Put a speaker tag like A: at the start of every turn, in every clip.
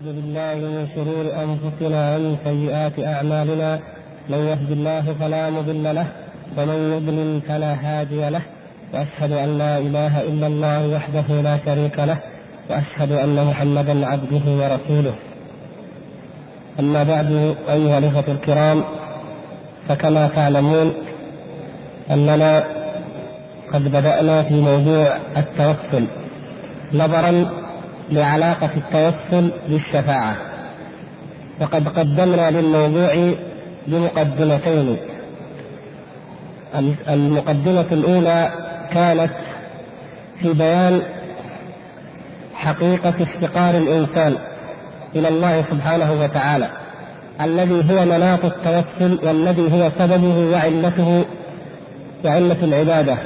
A: أعوذ بالله من شرور أنفسنا ومن سيئات أعمالنا. من يهد الله فلا مضل له ومن يضلل فلا هادي له. وأشهد أن لا إله إلا الله وحده لا شريك له وأشهد أن محمدا عبده ورسوله. أما بعد أيها الإخوة الكرام فكما تعلمون أننا قد بدأنا في موضوع التوسل نظرا لعلاقة التوسل بالشفاعة. وقد قدمنا للموضوع بمقدمتين. المقدمة الأولى كانت في بيان حقيقة افتقار الإنسان إلى الله سبحانه وتعالى الذي هو مناط التوسل والذي هو سببه وعلته وعلة العبادة.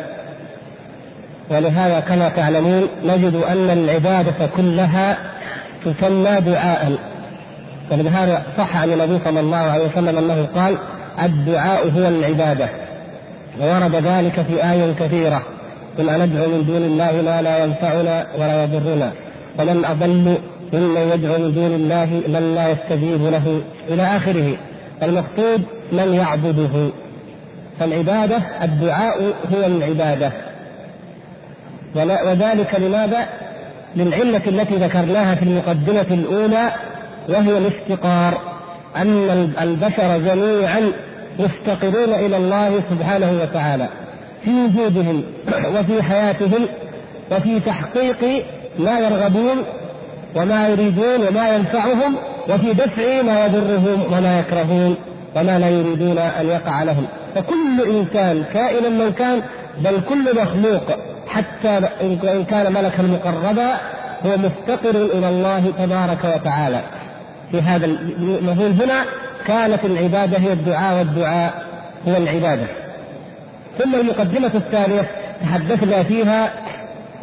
A: ولهذا كما تعلمون نجد أن العبادة كلها تسمى دعاء. ولهذا صح عن النبي صلى الله عليه وسلم أنه قال الدعاء هو العبادة. وورد ذلك في آية كثيرة. قل أندعو من دون الله ما لا ينفعنا ولا يضرنا. ومن أضل ممن يدعو من دون الله من لا يستجيب له. إلى آخره. المقصود من يعبده. فالعبادة الدعاء هو العبادة. وذلك لماذا؟ للعلة التي ذكرناها في المقدمة الأولى وهي الافتقار أن البشر جميعا مفتقرون إلى الله سبحانه وتعالى في وجودهم وفي حياتهم وفي تحقيق ما يرغبون وما يريدون وما ينفعهم وفي دفع ما يضرهم وما يكرهون وما لا يريدون أن يقع لهم فكل إنسان كائنا من كان بل كل مخلوق حتى إن كان ملكا مقربا هو مفتقر إلى الله تبارك وتعالى. في هذا المفهوم هنا كانت العبادة هي الدعاء والدعاء هو العبادة. ثم المقدمة الثانية تحدثنا فيها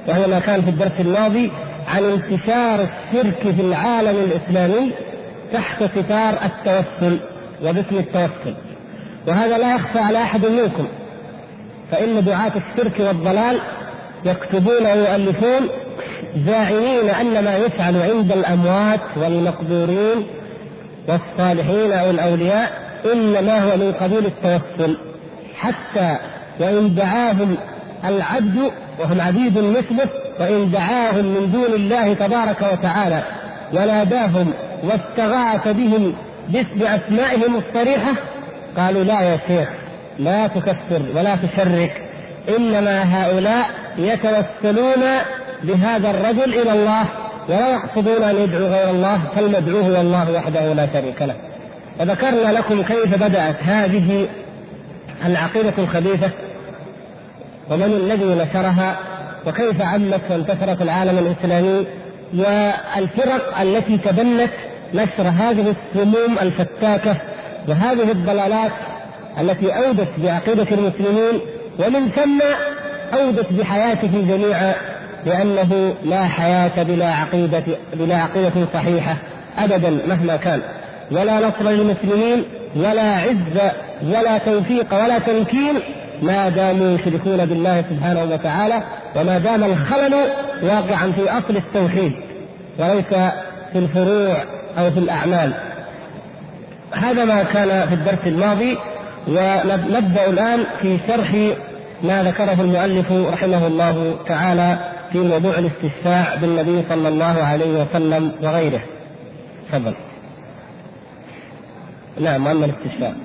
A: وهي ما كان في الدرس الماضي عن انتشار الشرك في العالم الإسلامي تحت ستار التوسل وباسم التوسل. وهذا لا يخفى على أحد منكم فإن دعاة الشرك والضلال يكتبون ويؤلفون زاعمين أن ما يفعل عند الأموات والمقبورين والصالحين أو الأولياء إنما هو من قبيل التوسل. حتى وإن دعاهم العبد وهم عبيد مثله وإن دعاهم من دون الله تبارك وتعالى وناداهم واستغاث بهم بأسمائهم الصريحة قالوا لا يا شيخ لا تكفر ولا تشرك. إنما هؤلاء يتوسلون بهذا الرجل إلى الله ولا يقصدون أن يدعوا غير الله فالمدعو هو الله وحده لا شريك له. وذكرنا لكم كيف بدأت هذه العقيدة الخبيثة ومن الذي نشرها وكيف عمت وانتشرت العالم الإسلامي والفرق التي تبنت نشر هذه السموم الفتاكة وهذه الضلالات التي أودت بعقيدة المسلمين ومن ثم اودت بحياتهم جميعا لأنه لا حياة بلا عقيدة بلا عقيدة صحيحة ابدا مهما كان. ولا نصر للمسلمين ولا عز ولا توفيق ولا تمكين ما داموا يشركون بالله سبحانه وتعالى وما دام الخلل واقعا في أصل التوحيد وليس في الفروع أو في الأعمال. هذا ما كان في الدرس الماضي. ونبدأ الآن في شرح ما ذكره المؤلف رحمه الله تعالى في موضوع الاستشفاع بالنبي صلى الله عليه وسلم وغيره. تفضل. نعم وأما الاستشفاء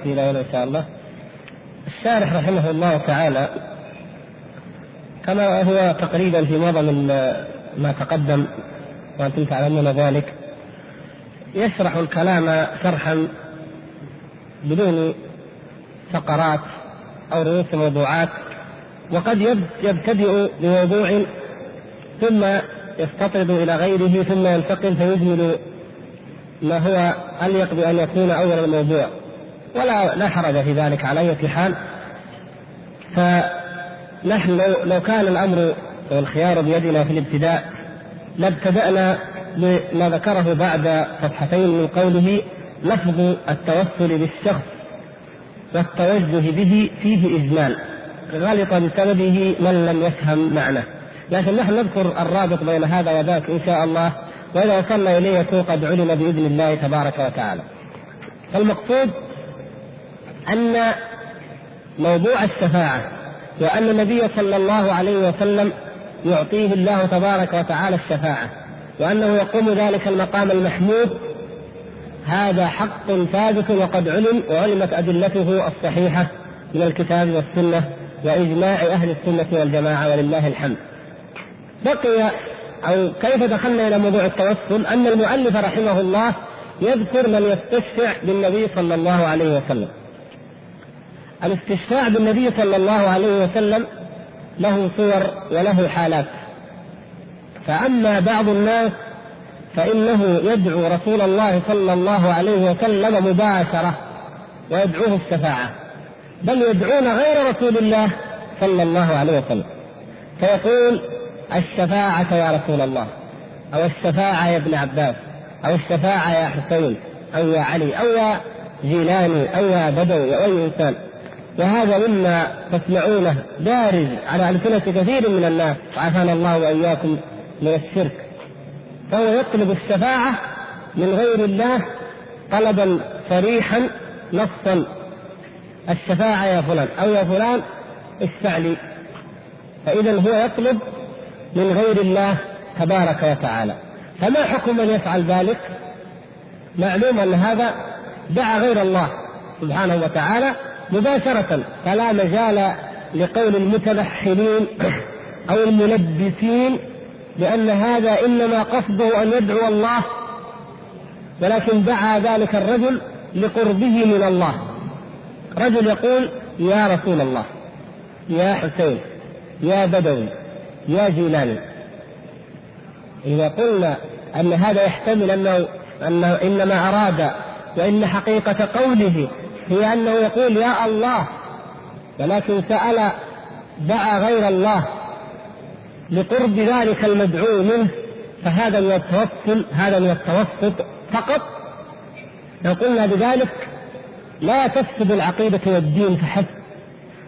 A: يكفي إلى ان شاء الله الشارح رحمه الله تعالى كما هو تقريبا في معظم ما تقدم وأنتم تعلمون ذلك يشرح الكلام شرحا بدون فقرات أو رؤوس موضوعات وقد يبتدئ بموضوع ثم يستطرد إلى غيره ثم ينتقل فيجمل ما هو أليق بأن يكون أول الموضوع. ولا لا حرج في ذلك على اية حال. فنحن لو, لو كان الأمر والخيار بيدنا في الابتداء لابتدأنا بما ذكره بعد صفحتين من قوله لفظ التوسل بالشخص والتوجه به فيه إجمال غلط بسببه من لم يفهم معناه. لكن نحن نذكر الرابط بين هذا وذاك إن شاء الله وإذا وصلنا إليه يكون قد علم بإذن الله تبارك وتعالى. فالمقصود أن موضوع الشفاعة وأن النبي صلى الله عليه وسلم يعطيه الله تبارك وتعالى الشفاعة وأنه يقوم ذلك المقام المحمود هذا حق ثابت وقد علم وعلمت أدلته الصحيحة من الكتاب والسنة وإجماع أهل السنة والجماعة ولله الحمد. بقي أو كيف دخلنا إلى موضوع التوسل؟ أن المؤلف رحمه الله يذكر من يستشفع بالنبي صلى الله عليه وسلم. الاستشفاع بالنبي صلى الله عليه وسلم له صور وله حالات. فأما بعض الناس فإنه يدعو رسول الله صلى الله عليه وسلم مباشرة ويدعوه الشفاعة بل يدعون غير رسول الله صلى الله عليه وسلم. فيقول الشفاعة يا رسول الله أو الشفاعة يا ابن عباس أو الشفاعة يا حسين أو يا علي أو يا جيلاني أو يا بدوي أو أي إنسان. وهذا مما تسمعونه دارج على ألسنة كثير من الناس عافانا الله وإياكم من الشرك. فهو يطلب الشفاعة من غير الله طلبا صريحا نصا. الشفاعة يا فلان أو يا فلان اشفع لي. فإذا هو يطلب من غير الله تبارك وتعالى. فما حكم من يفعل ذلك؟ معلوم أن هذا دعا غير الله سبحانه وتعالى مباشرة فلا مجال لقول المتلحنين أو الملبسين لأن هذا إنما قصده أن يدعو الله ولكن دعا ذلك الرجل لقربه من الله. رجل يقول يا رسول الله يا حسين يا بدوي يا جيلاني. إذا قلنا أن هذا يحتمل أنه أنه إنما أراد وإن حقيقة قوله هي أنه يقول يا الله ولكن سأل دعا غير الله لقرب ذلك المدعو منه فهذا من التوسل هذا من التوسط فقط. لو قلنا بذلك لا تفسد العقيدة والدين فحسب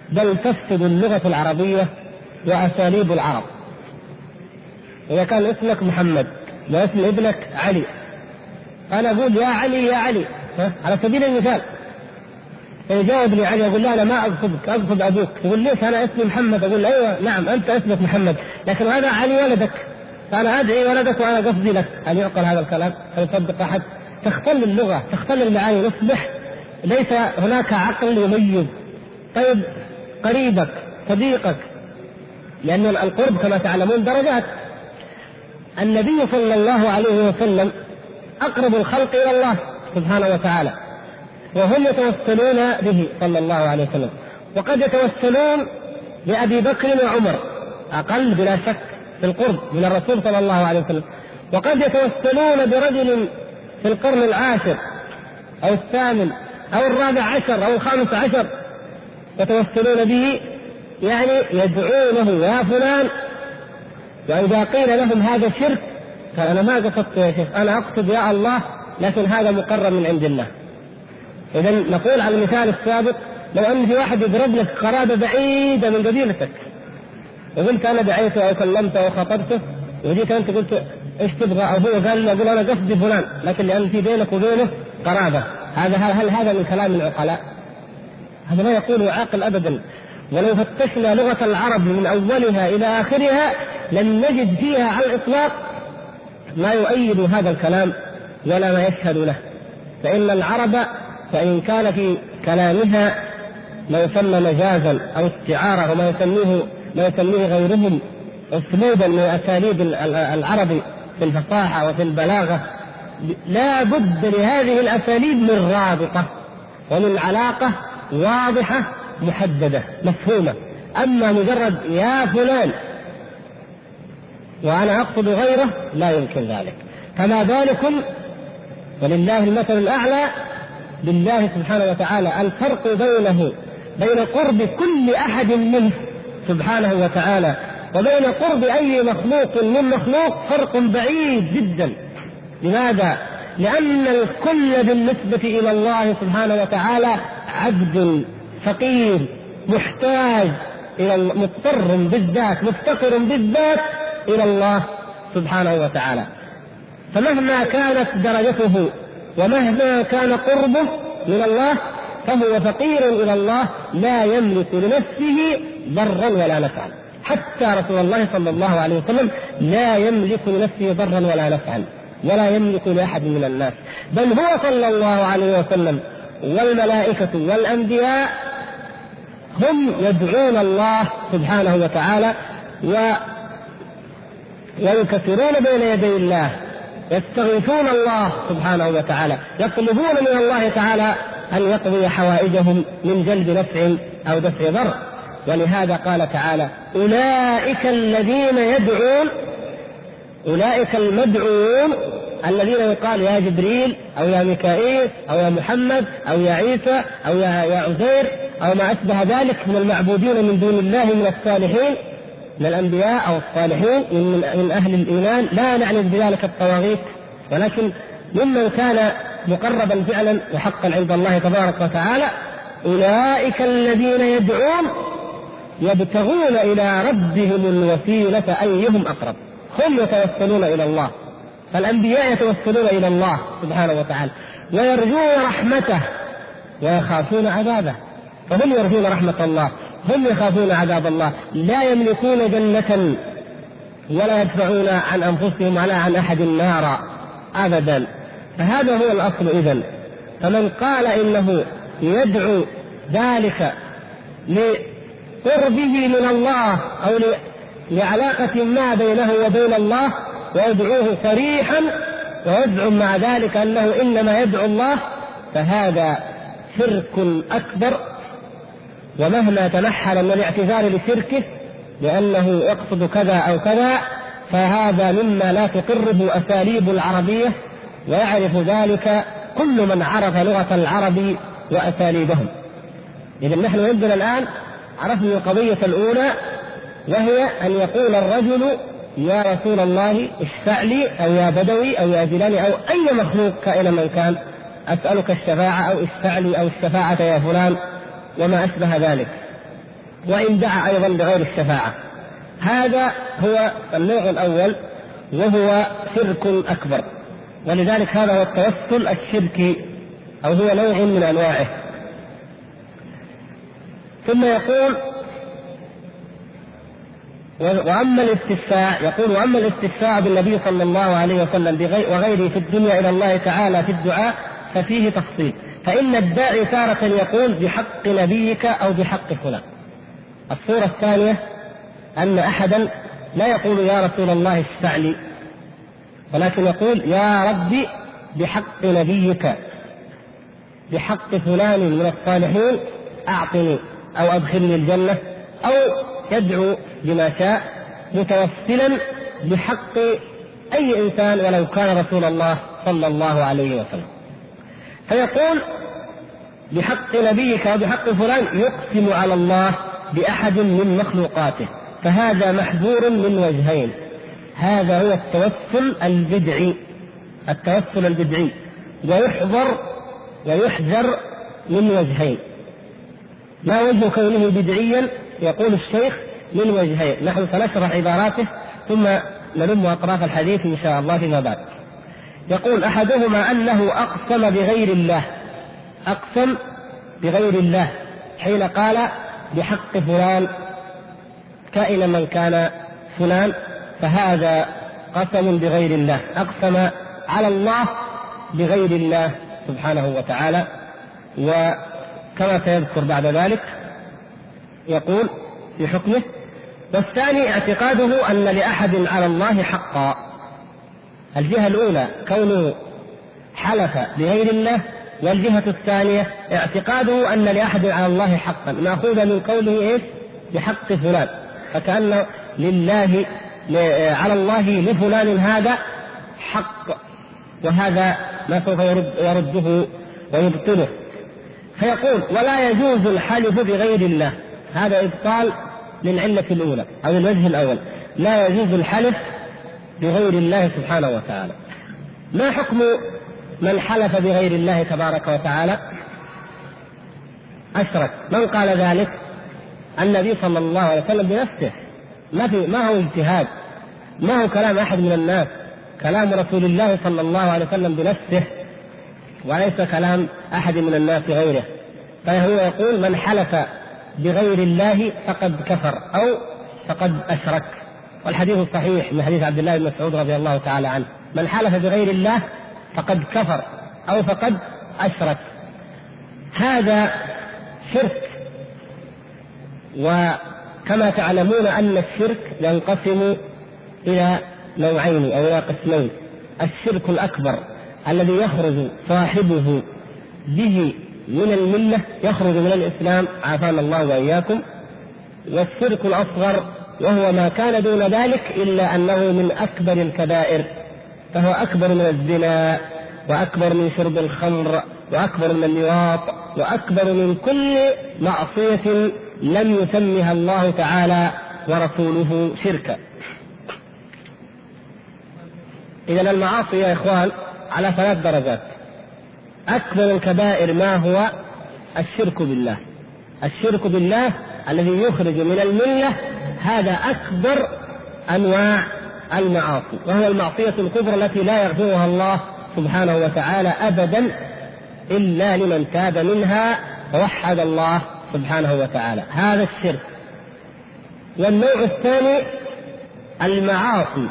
A: بل تفسد اللغة العربية وأساليب العرب. إذا كان اسمك محمد واسم ابنك علي أنا أقول يا علي يا علي على سبيل المثال. فيجاوبني علي يقول لا أنا ما اقصدك اقصد أبوك. يقول ليش أنا اسمي محمد؟ أقول أيوه نعم أنت اسمك محمد. لكن هذا علي ولدك. فأنا أدعي ولدك وأنا قصدي لك. هل يعقل هذا الكلام؟ هل يصدق أحد؟ تختل اللغة تختل المعاني. يصبح ليس هناك عقل يميز. طيب قريبك صديقك. لأن القرب كما تعلمون درجات. النبي صلى الله عليه وسلم أقرب الخلق إلى الله سبحانه وتعالى. وهم يتوسلون به صلى الله عليه وسلم. وقد يتوسلون بأبي بكر وعمر أقل بلا شك في القرب من الرسول صلى الله عليه وسلم. وقد يتوسلون برجل في القرن العاشر أو الثامن أو الرابع عشر أو الخامس عشر يتوسلون به يعني يدعونه يا فلان وإذا قيل لهم هذا شرك قال أنا ما قصدت يا شيخ أنا أقصد يا الله لكن هذا مقرر من عند الله. إذا نقول على المثال السابق لو أن في واحد يضرب لك قرابة بعيدة من قبيلتك وقلت أنا دعيته أو كلمته أو خطبته وجيت أنت قلت إيش تبغى؟ أو هو قال أقول أنا قصدي فلان لكن لأن في بينك وبينه قرابة. هذا هل هذا من كلام العقلاء؟ هذا لا يقوله عاقل ابدا. ولو فتشنا لغة العرب من أولها إلى آخرها لم نجد فيها على الإطلاق ما يؤيد هذا الكلام ولا ما يشهد له. فإن العرب وإن كان في كلامها ما يسمى مجازا أو استعارة وما يسميه ما يسميه غيرهم أسلوبا من أساليب العرب في الفصاحة وفي البلاغة لا بد لهذه الأساليب من رابطة ومن علاقة واضحة محددة مفهومة. أما مجرد يا فلان وأنا أقصد غيره لا يمكن ذلك. فما بالكم؟ ولله المثل الأعلى بالله سبحانه وتعالى الفرق بينه بين قرب كل أحد منه سبحانه وتعالى وبين قرب أي مخلوق من مخلوق فرق بعيد جدا لماذا؟ لأن الكل بالنسبة إلى الله سبحانه وتعالى عبد فقير محتاج إلى مضطر بالذات مفتقر بالذات إلى الله سبحانه وتعالى فمهما كانت درجته ومهما كان قربه من الله فهو فقير إلى الله لا يملك لنفسه ضرا ولا نفعا. حتى رسول الله صلى الله عليه وسلم لا يملك لنفسه ضرا ولا نفعا ولا يملك لأحد من الناس. بل هو صلى الله عليه وسلم والملائكة والأنبياء هم يدعون الله سبحانه وتعالى و ويكثرون بين يدي الله يستغيثون الله سبحانه وتعالى. يطلبون من الله تعالى أن يقضي حوائجهم من جلب نفع أو دفع ضر. ولهذا قال تعالى أولئك الذين يدعون أولئك المدعوون الذين يقال يا جبريل أو يا ميكائيل أو يا محمد أو يا عيسى أو يا يا عزير أو ما أشبه ذلك من المعبودين من دون الله من الصالحين. من الانبياء أو الصالحين من من أهل الإيمان. لا نعني بذلك الطواغيت ولكن ممن كان مقربا فعلا وحقا عند الله تبارك وتعالى أولئك الذين يدعون يبتغون إلى ربهم الوسيلة أيهم أقرب. هم يتوسلون إلى الله. فالأنبياء يتوسلون إلى الله سبحانه وتعالى ويرجون رحمته ويخافون عذابه فهم يرجون رحمة الله. هم يخافون عذاب الله لا يملكون جنة ولا يدفعون عن أنفسهم ولا عن أحد نارا أبدا. فهذا هو الأصل إذا فمن قال إنه يدعو ذلك لقربه من الله أو لعلاقة ما بينه وبين الله ويدعوه صريحا ويزعم مع ذلك أنه إنما يدعو الله فهذا شرك أكبر ومهما تنحل من الاعتذار لشركه لأنه يقصد كذا أو كذا فهذا مما لا تقره أساليب العربية ويعرف ذلك كل من عرف لغة العرب وأساليبهم. إذا نحن عندنا الآن عرفنا القضية الأولى وهي أن يقول الرجل يا رسول الله اشفع لي أو يا بدوي أو يا جلالي أو أي مخلوق كائنا من كان أسألك الشفاعة أو اشفع لي أو الشفاعة يا فلان. وما أشبه ذلك. وإن دعا أيضا بغير الشفاعة. هذا هو النوع الأول وهو شرك أكبر. ولذلك هذا هو التوسل الشركي أو هو نوع من أنواعه. ثم يقول وأما الاستشفاع يقول وأما الاستشفاع بالنبي صلى الله عليه وسلم وغيره في الدنيا إلى الله تعالى في الدعاء ففيه تفصيل. فإن الداعي تارة يقول بحق نبيك أو بحق فلان. الصورة الثانية أن أحدا لا يقول يا رسول الله اشفع لي ولكن يقول يا ربي بحق نبيك بحق فلان من الصالحين أعطني أو أدخلني الجنة أو يدعو بما شاء متوسلا بحق أي إنسان ولو كان رسول الله صلى الله عليه وسلم. فيقول بحق نبيك وبحق فلان يقسم على الله بأحد من مخلوقاته فهذا محذور من وجهين. هذا هو التوسل البدعي التوسل البدعي ويحذر ويحذر من وجهين. ما وجه كونه بدعيا؟ يقول الشيخ من وجهين. نحن سنشرح عباراته ثم نلم أطراف الحديث إن شاء الله فيما بعد. يقول أحدهما أنه أقسم بغير الله أقسم بغير الله حين قال بحق فلان كائنا من كان فلان فهذا قسم بغير الله أقسم على الله بغير الله سبحانه وتعالى وكما سيذكر بعد ذلك يقول في حكمه والثاني اعتقاده أن لأحد على الله حقا. الجهة الأولى كونه حلف بغير الله والجهة الثانية اعتقاده أن لأحد على الله حقا. مأخوذا من قوله إيش؟ بحق فلان. فكأن لله على الله لفلان هذا حق وهذا ما سوف يرد يرده ويبطله. فيقول ولا يجوز الحلف بغير الله. هذا إبطال للعلة الأولى أو الوجه الأول. لا يجوز الحلف بغير الله سبحانه وتعالى. ما حكم من حلف بغير الله تبارك وتعالى؟ أشرك. من قال ذلك؟ النبي صلى الله عليه وسلم بنفسه. ما في ما هو اجتهاد. ما هو كلام أحد من الناس. كلام رسول الله صلى الله عليه وسلم بنفسه. وليس كلام أحد من الناس غيره. فهو يقول من حلف بغير الله فقد كفر أو فقد أشرك. والحديث الصحيح من حديث عبد الله بن مسعود رضي الله تعالى عنه. من حلف بغير الله فقد كفر أو فقد أشرك. هذا شرك. وكما تعلمون أن الشرك ينقسم إلى نوعين أو إلى قسمين. الشرك الأكبر الذي يخرج صاحبه به من الملة يخرج من الإسلام عافانا الله وإياكم. والشرك الأصغر وهو ما كان دون ذلك إلا أنه من أكبر الكبائر فهو أكبر من الزنا وأكبر من شرب الخمر وأكبر من اللواط وأكبر من كل معصية لم يسمها الله تعالى ورسوله شركا. إذا المعاصي يا إخوان على ثلاث درجات. أكبر الكبائر ما هو؟ الشرك بالله. الشرك بالله الذي يخرج من الملة هذا أكبر أنواع المعاصي وهو المعصية الكبرى التي لا يغفرها الله سبحانه وتعالى أبدا إلا لمن تاب منها ووحد الله سبحانه وتعالى. هذا الشرك. والنوع الثاني المعاصي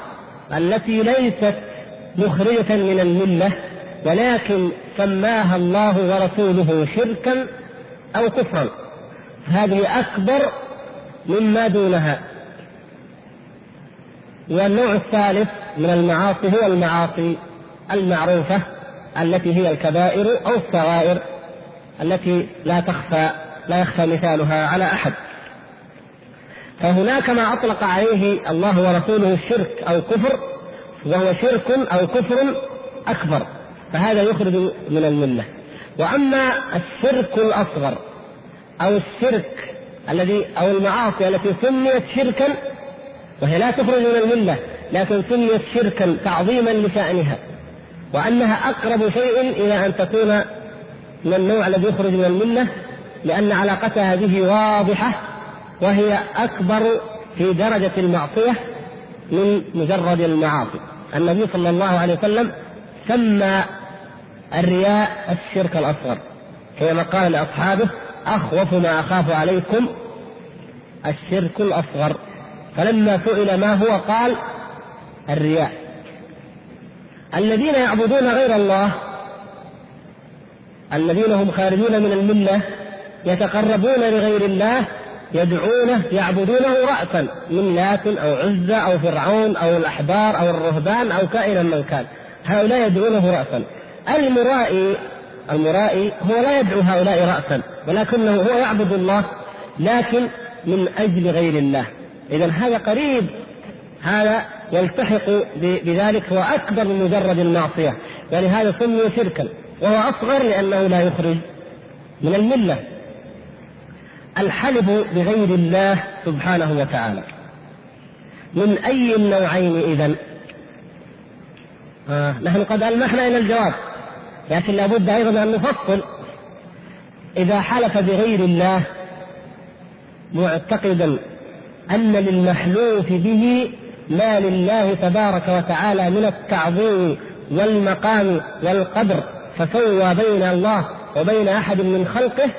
A: التي ليست مخرجة من الملة ولكن سماها الله ورسوله شركا أو كفرا. هذه أكبر مما دونها. والنوع الثالث من المعاصي هو المعاصي المعروفة التي هي الكبائر أو الصغائر التي لا تخفى لا يخفى مثالها على أحد. فهناك ما أطلق عليه الله ورسوله الشرك أو كفر وهو شرك أو كفر أكبر فهذا يخرج من الملة. وأما الشرك الأصغر أو الشرك الذي أو المعاصي التي سميت شركا وهي لا تخرج من الملة لكن سميت شركا تعظيما لشأنها وأنها أقرب شيء إلى أن تكون من النوع الذي يخرج من الملة لأن علاقتها به واضحة وهي أكبر في درجة المعصية من مجرد المعاصي. النبي صلى الله عليه وسلم سمى الرياء الشرك الأصغر كما قال لأصحابه أخوف ما أخاف عليكم الشرك الأصغر. فلما سئل ما هو؟ قال الرياء. الذين يعبدون غير الله الذين هم خارجون من الملة يتقربون لغير الله يدعونه يعبدونه رأسا من لات أو عزة أو فرعون أو الأحبار أو الرهبان أو كائنا من كان. هؤلاء يدعونه رأسا. المرائي المرائي هو لا يدعو هؤلاء رأسا ولكنه هو يعبد الله لكن من أجل غير الله. إذا هذا قريب هذا يلتحق بذلك هو أكبر من مجرد المعصية. ولهذا سمي شركا وهو أصغر لأنه لا يخرج من الملة. الحلف بغير الله سبحانه وتعالى. من أي النوعين إذا آه نحن قد ألمحنا إلى الجواب. لكن لابد أيضا أن نفصل. إذا حلف بغير الله معتقدا أن للمحلوف به ما لله تبارك وتعالى من التعظيم والمقام والقدر فسوى بين الله وبين أحد من خلقه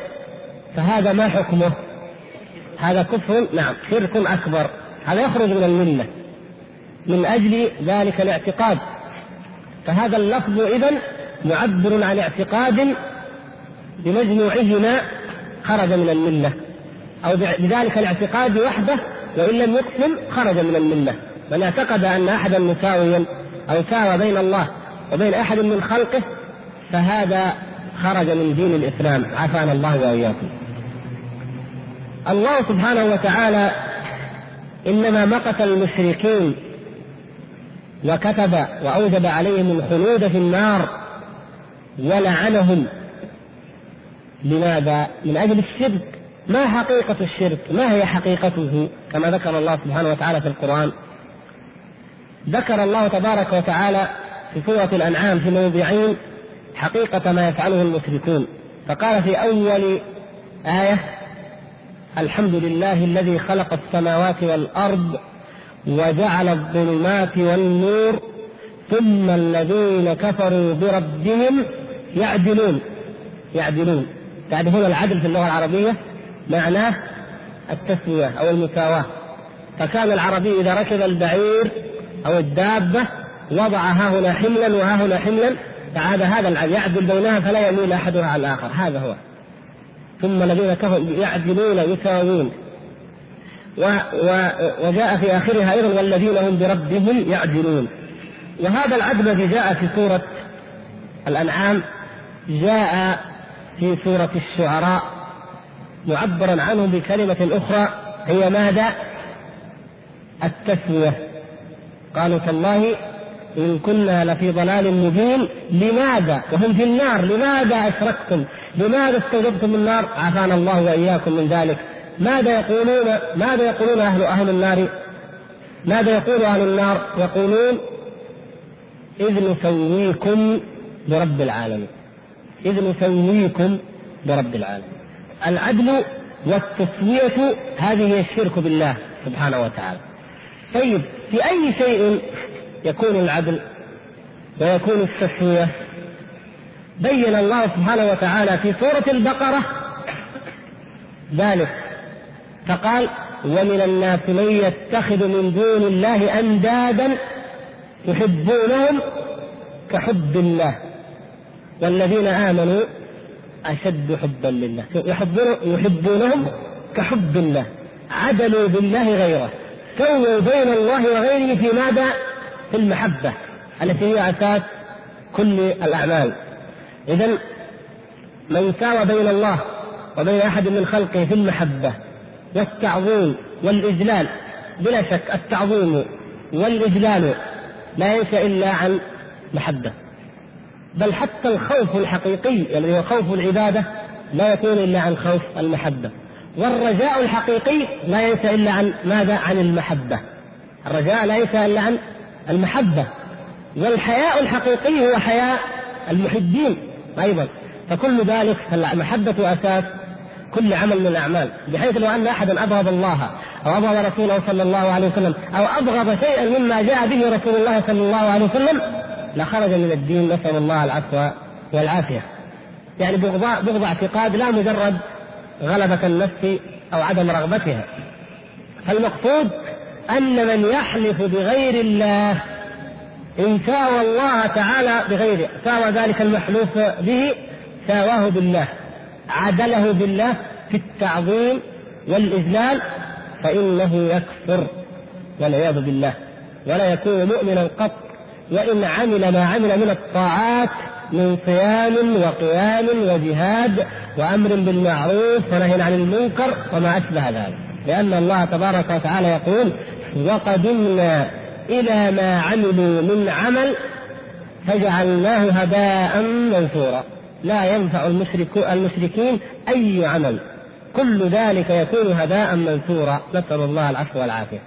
A: فهذا ما حكمه؟ هذا كفر نعم شرك أكبر. هذا يخرج من الملة من أجل ذلك الاعتقاد. فهذا اللفظ إذا معبر عن اعتقاد بمجموعهما خرج من الملة أو بذلك الاعتقاد وحده وإن لم يقسم خرج من الملة من اعتقد أن أحدا مساويا أو ساوى بين الله وبين أحد من خلقه فهذا خرج من دين الإسلام. عافانا الله وإياكم. الله سبحانه وتعالى إنما مقت المشركين وكتب وأوجب عليهم الخلود في النار ولعنهم لماذا؟ من أجل الشرك ما حقيقة الشرك؟ ما هي حقيقته؟ كما ذكر الله سبحانه وتعالى في القرآن ذكر الله تبارك وتعالى في سورة الأنعام في موضعين حقيقة ما يفعله المشركون فقال في أول آية الحمد لله الذي خلق السماوات والأرض وجعل الظلمات والنور ثم الذين كفروا بربهم يعدلون. يعدلون. يعني هنا العدل في اللغة العربية معناه التسوية أو المساواة فكان العربي إذا ركب البعير أو الدابة وضع ها هنا حملا وها هنا حملا فعاد هذا العدل يعدل بينها فلا يميل أحدها على الآخر. هذا هو. ثم الذين كفروا يعدلون يساوون و و وجاء في آخرها أيضا والذين هم بربهم يعدلون. وهذا العدل الذي جاء في سورة الأنعام جاء في سورة الشعراء معبرا عنه بكلمة أخرى هي ماذا؟ التسوية قالوا تالله إن كنا لفي ضلال مبين لماذا؟ وهم في النار لماذا أشركتم؟ لماذا استوجبتم النار؟ عافانا الله وإياكم من ذلك. ماذا يقولون؟ ماذا يقولون أهل أهل النار؟ ماذا يقول أهل النار؟ يقولون إذ نسويكم برب العالمين. إذ نسويكم برب العالمين. العدل والتسوية هذه هي الشرك بالله سبحانه وتعالى. طيب في أي شيء يكون العدل ويكون التسوية؟ بين الله سبحانه وتعالى في سورة البقرة ذلك. فقال ومن الناس من يتخذ من دون الله أندادا يحبونهم كحب الله. والذين آمنوا أشد حبا لله. يحبون يحبونهم كحب الله. عدلوا بالله غيره. سووا بين الله وغيره في ماذا؟ في المحبة التي هي أساس كل الأعمال. إذا من ساوى بين الله وبين أحد من خلقه في المحبة والتعظيم والإجلال بلا شك التعظيم والإجلال لا ينشأ إلا عن محبة. بل حتى الخوف الحقيقي الذي يعني هو خوف العبادة لا يكون إلا عن خوف المحبة. والرجاء الحقيقي لا ينشأ إلا عن ماذا؟ عن المحبة. الرجاء لا ينشأ إلا عن المحبة. والحياء الحقيقي هو حياء المحبين أيضا. فكل ذلك المحبة أساس كل عمل من الأعمال. بحيث لو أن أحدا أبغض الله أو أبغض رسوله صلى الله عليه وسلم أو أبغض شيئا مما جاء به رسول الله صلى الله عليه وسلم لخرج من الدين نسأل الله العفو والعافية. يعني بغضاء بغض اعتقاد لا مجرد غلبة النفس أو عدم رغبتها. فالمقصود أن من يحلف بغير الله إن ساوى الله تعالى بغيره ساوى ذلك المحلوف به ساواه بالله عدله بالله في التعظيم والإذلال فإنه يكفر والعياذ بالله. ولا يكون مؤمنا قط وإن عمل ما عمل من الطاعات من صيام وقيام وجهاد وأمر بالمعروف ونهي عن المنكر وما أشبه ذلك. لأن الله تبارك وتعالى يقول وقدمنا إلى ما عملوا من عمل فجعلناه هباء منثورا. لا ينفع المشرك المشركين أي عمل. كل ذلك يكون هباء منثورا. نسأل الله العفو والعافية.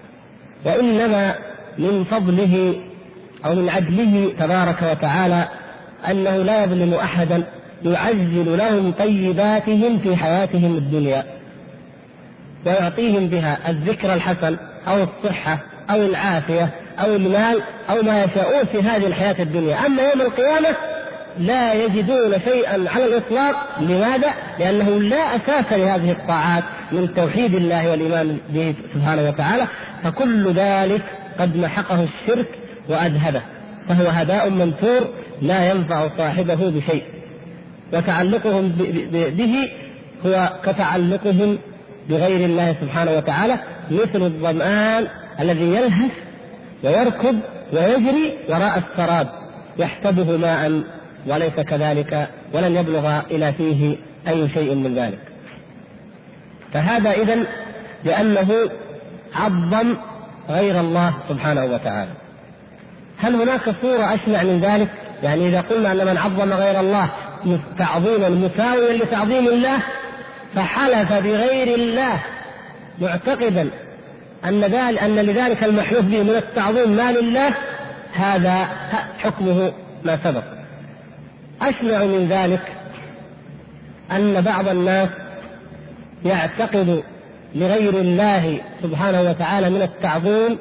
A: وإنما من فضله أو من عدله تبارك وتعالى أنه لا يظلم أحدا يعجل لهم طيباتهم في حياتهم الدنيا ويعطيهم بها الذكر الحسن أو الصحة أو العافية أو المال أو ما يشاءون في هذه الحياة الدنيا. أما يوم القيامة لا يجدون شيئا على الإطلاق. لماذا؟ لأنه لا أساس لهذه الطاعات من توحيد الله والإيمان به سبحانه وتعالى. فكل ذلك قد محقه الشرك وأذهبه فهو هباء منثور لا ينفع صاحبه بشيء. وتعلقهم به هو كتعلقهم بغير الله سبحانه وتعالى مثل الظمآن الذي يلهث ويركض ويجري وراء السراب يحسبه ماء وليس كذلك ولن يبلغ إلى فيه أي شيء من ذلك. فهذا إذا لأنه عظم غير الله سبحانه وتعالى. هل هناك صورة أشنع من ذلك؟ يعني إذا قلنا أن من عظم غير الله تعظيما مساويا لتعظيم الله فحلف بغير الله معتقدا أن ذلك أن لذلك المحلوف به من التعظيم ما لله هذا حكمه ما سبق. أشنع من ذلك أن بعض الناس يعتقد لغير الله سبحانه وتعالى من التعظيم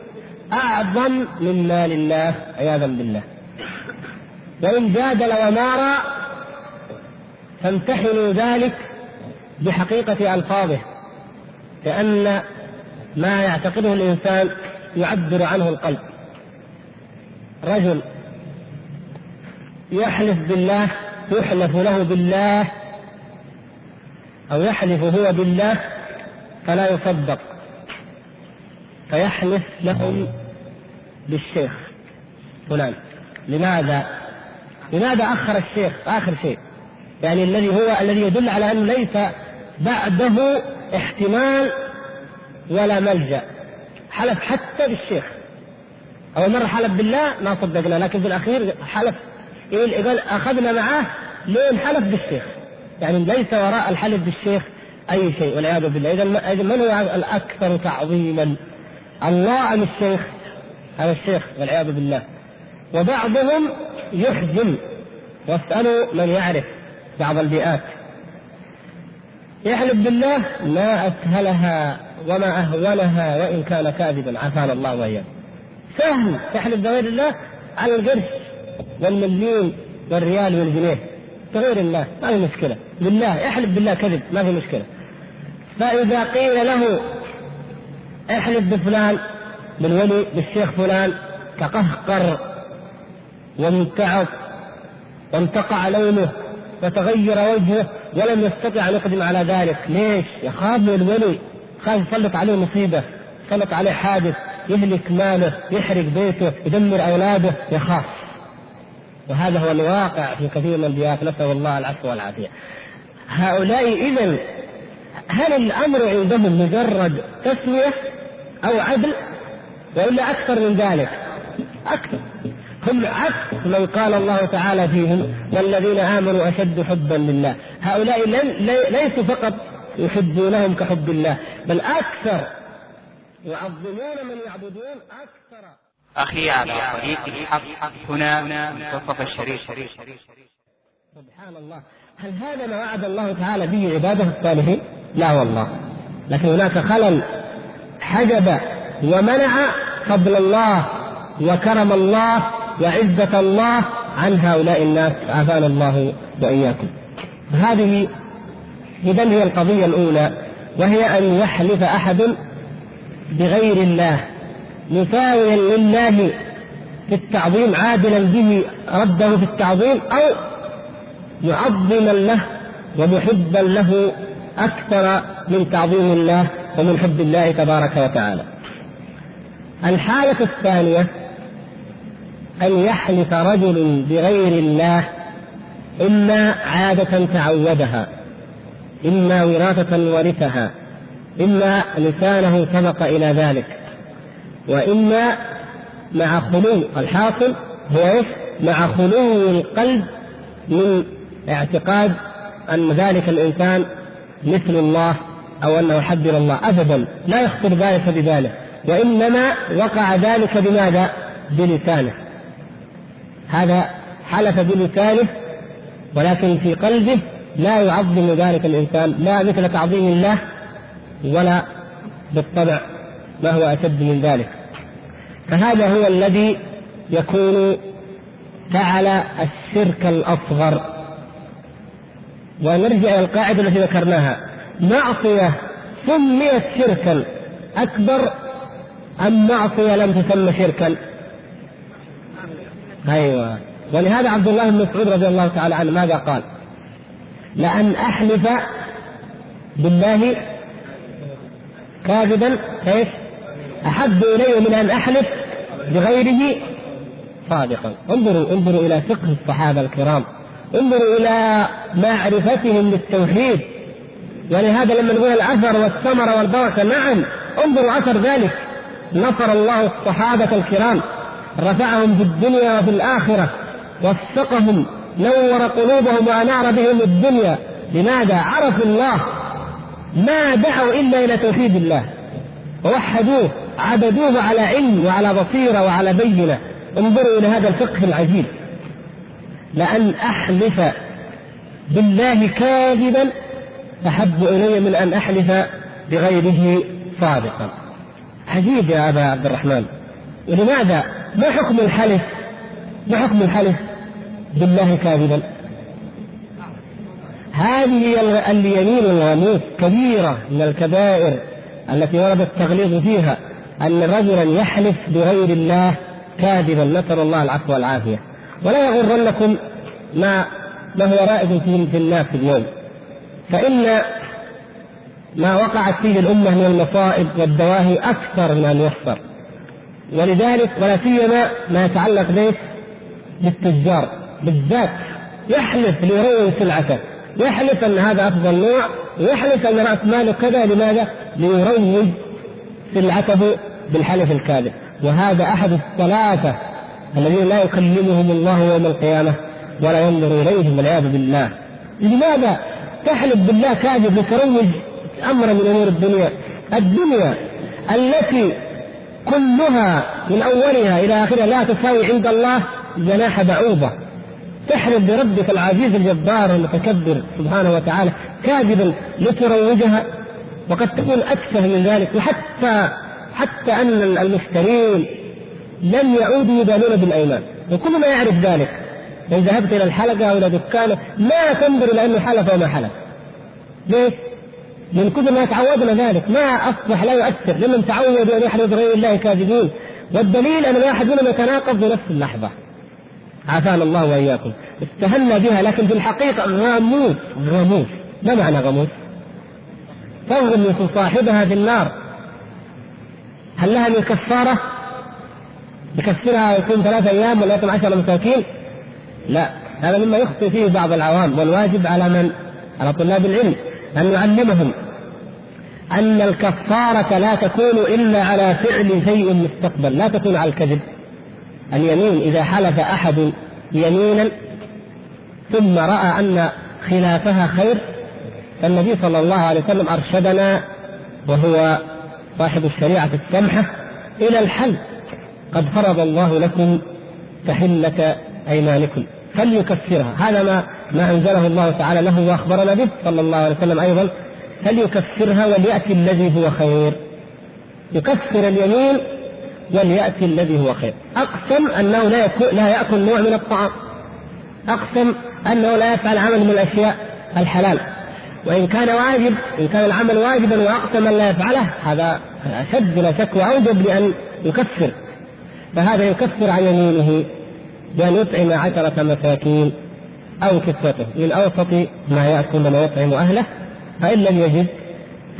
A: أعظم من ما لله عياذا بالله. وإن جادل ومارى فامتحنوا ذلك بحقيقة ألفاظه لأن ما يعتقده الإنسان يعبر عنه القلب رجل يحلف بالله يحلف له بالله أو يحلف هو بالله فلا يصدق فيحلف لهم بالشيخ فلان. لماذا؟ لماذا أخر الشيخ؟ آخر شيء. يعني الذي هو الذي يدل على أنه ليس بعده احتمال ولا ملجأ. حلف حتى بالشيخ. أول مرة حلف بالله ما صدقنا لكن في الأخير حلف. قال أخذنا معاه لين حلف بالشيخ. يعني ليس وراء الحلف بالشيخ أي شيء والعياذ بالله. إذا من هو الأكثر تعظيما؟ الله أم الشيخ؟ هذا الشيخ والعياذ بالله. وبعضهم يحزن واسألوا من يعرف بعض البيئات. يحلف بالله ما أسهلها وما أهونها وإن كان كاذبا عافانا الله وإياه سهل تحلف بغير الله على القرش والمليون والريال والجنيه. بغير الله ما في مشكلة. بالله يحلف بالله كذب ما في مشكلة. فإذا قيل له احلف بفلان بالولي بالشيخ فلان تقهقر وامتعض وانتقع لونه وتغير وجهه ولم يستطع أن يقدم على ذلك، ليش؟ يخاف من الولي، خاف يسلط عليه مصيبة، يسلط عليه حادث، يهلك ماله، يحرق بيته، يدمر أولاده، يخاف. وهذا هو الواقع في كثير من البيئات، نسأل الله العفو والعافية. هؤلاء اذا هل الأمر عندهم مجرد تسويه أو عدل؟ وإلا أكثر من ذلك؟ أكثر. هم عكس من قال الله تعالى فيهم والذين آمنوا أشد حبا لله. هؤلاء ليسوا فقط يحبونهم كحب الله بل أكثر. يعظمون من يعبدون أكثر.
B: أخي على طريق الحق هنا منتصف الشريف.
A: سبحان الله. هل هذا ما وعد الله تعالى به عباده الصالحين؟ لا والله. لكن هناك خلل حجب ومنع فضل الله وكرم الله وعزة الله عن هؤلاء الناس. عافانا الله وإياكم. هذه إذا هي القضية الأولى وهي أن يحلف أحد بغير الله مساويا لله في التعظيم عادلا به رده في التعظيم أو معظما له ومحبا له أكثر من تعظيم الله ومن حب الله تبارك وتعالى. الحالة الثانية أن يحلف رجل بغير الله إما عادة تعودها إما وراثة ورثها إما لسانه سبق إلى ذلك وإما مع خلو الحاصل هو إيش؟ مع خلو القلب من اعتقاد أن ذلك الإنسان مثل الله أو أنه حد الله أبدا لا يخطر ذلك بباله وإنما وقع ذلك بماذا؟ بلسانه. هذا حلف بلسانه ولكن في قلبه لا يعظم ذلك الإنسان لا مثل تعظيم الله ولا بالطبع ما هو أشد من ذلك. فهذا هو الذي يكون فعل الشرك الأصغر. ونرجع إلى القاعدة التي ذكرناها. معصية سميت شركا أكبر أم معصية لم تسمى شركا؟ أيوه. ولهذا عبد الله بن مسعود رضي الله تعالى عنه ماذا قال؟ لأن أحلف بالله كاذبا كيف؟ أحب إلي من أن أحلف بغيره صادقا. انظروا انظروا إلى فقه الصحابة الكرام. انظروا إلى معرفتهم للتوحيد ولهذا لما نقول الأثر والثمرة والبركة نعم انظروا أثر ذلك. نصر الله الصحابة الكرام رفعهم في الدنيا وفي الآخرة وفقهم نور قلوبهم وأنار بهم الدنيا. لماذا؟ عرفوا الله. ما دعوا إلا إلى توحيد الله. ووحدوه عبدوه على علم وعلى بصيرة وعلى بينة. انظروا إلى هذا الفقه العجيب. لأن أحلف بالله كاذبا أحب إلي من أن أحلف بغيره صادقا. عجيب يا أبا عبد الرحمن. ولماذا ما حكم الحلف؟ ما حكم الحلف؟ بالله كاذبا. هذه اليمين الغموس كبيرة من الكبائر التي ورد التغليظ فيها أن رجلا يحلف بغير الله كاذبا. نسأل الله العفو والعافية. ولا يغرنكم ما ما هو رائد في الناس اليوم. فإن ما وقعت فيه الأمة من المصائب والدواهي أكثر من أن يحصر. ولذلك ولا سيما ما يتعلق به بالتجار بالذات. يحلف ليروج سلعته يحلف أن هذا أفضل نوع ويحلف أن رأس ماله كذا لماذا؟ ليروج سلعته بالحلف الكاذب. وهذا أحد الثلاثة الذين لا يكلمهم الله يوم القيامة ولا ينظر إليهم والعياذ بالله. لماذا تحلف بالله كاذب لتروج امرا من أمور الدنيا. الدنيا التي كلها من أولها إلى آخرها لا تساوي عند الله جناح بعوضة. تحلف بربك العزيز الجبار المتكبر سبحانه وتعالى كاذبا لتروجها وقد تكون أكثر من ذلك وحتى حتى أن المشترين لم يعودوا يبالون بالأيمان. وكل ما يعرف ذلك إن ذهبت إلى الحلقة أو إلى دكانه ما تنظر إلى أنه حلف وما حلف. ليش؟ من كثر ما تعودنا ذلك ما أصبح لا يؤثر لمن تعودوا أن يحلف بغير الله كاذبين والدليل أن الواحد منهم يتناقض في نفس اللحظة عافانا الله وإياكم استهنا بها لكن في الحقيقة غاموس غموس ما معنى غموس؟ تنغمس صاحبها في النار هل لها من كفارة؟ يكفرها يكون ثلاثة أيام ولا يكون عشر مساكين؟ لا هذا مما يخطئ فيه بعض العوام والواجب على من؟ على طلاب العلم أن يعلمهم أن الكفارة لا تكون إلا على فعل شيء مستقبل لا تكون على الكذب. اليمين إذا حلف أحد يمينا ثم رأى أن خلافها خير فالنبي صلى الله عليه وسلم أرشدنا وهو صاحب الشريعة السمحة إلى الحل. قد فرض الله لكم تحلة أيمانكم. فليكفرها. هذا ما ما أنزله الله تعالى له وأخبرنا به صلى الله عليه وسلم أيضا فليكفرها وليأتي الذي هو خير. يكفر اليمين وليأتي الذي هو خير. أقسم أنه لا, لا يأكل نوع من الطعام. أقسم أنه لا يفعل عمل من الأشياء الحلال. وإن كان واجب إن كان العمل واجبا وأقسم أن لا يفعله هذا أشد لا شك وأوجب لأن يكفر. فهذا يكفر عن يمينه بأن يطعم عشرة مساكين أو كسوته من أوسط ما يأكل وما يطعم أهله. فإن لم يجد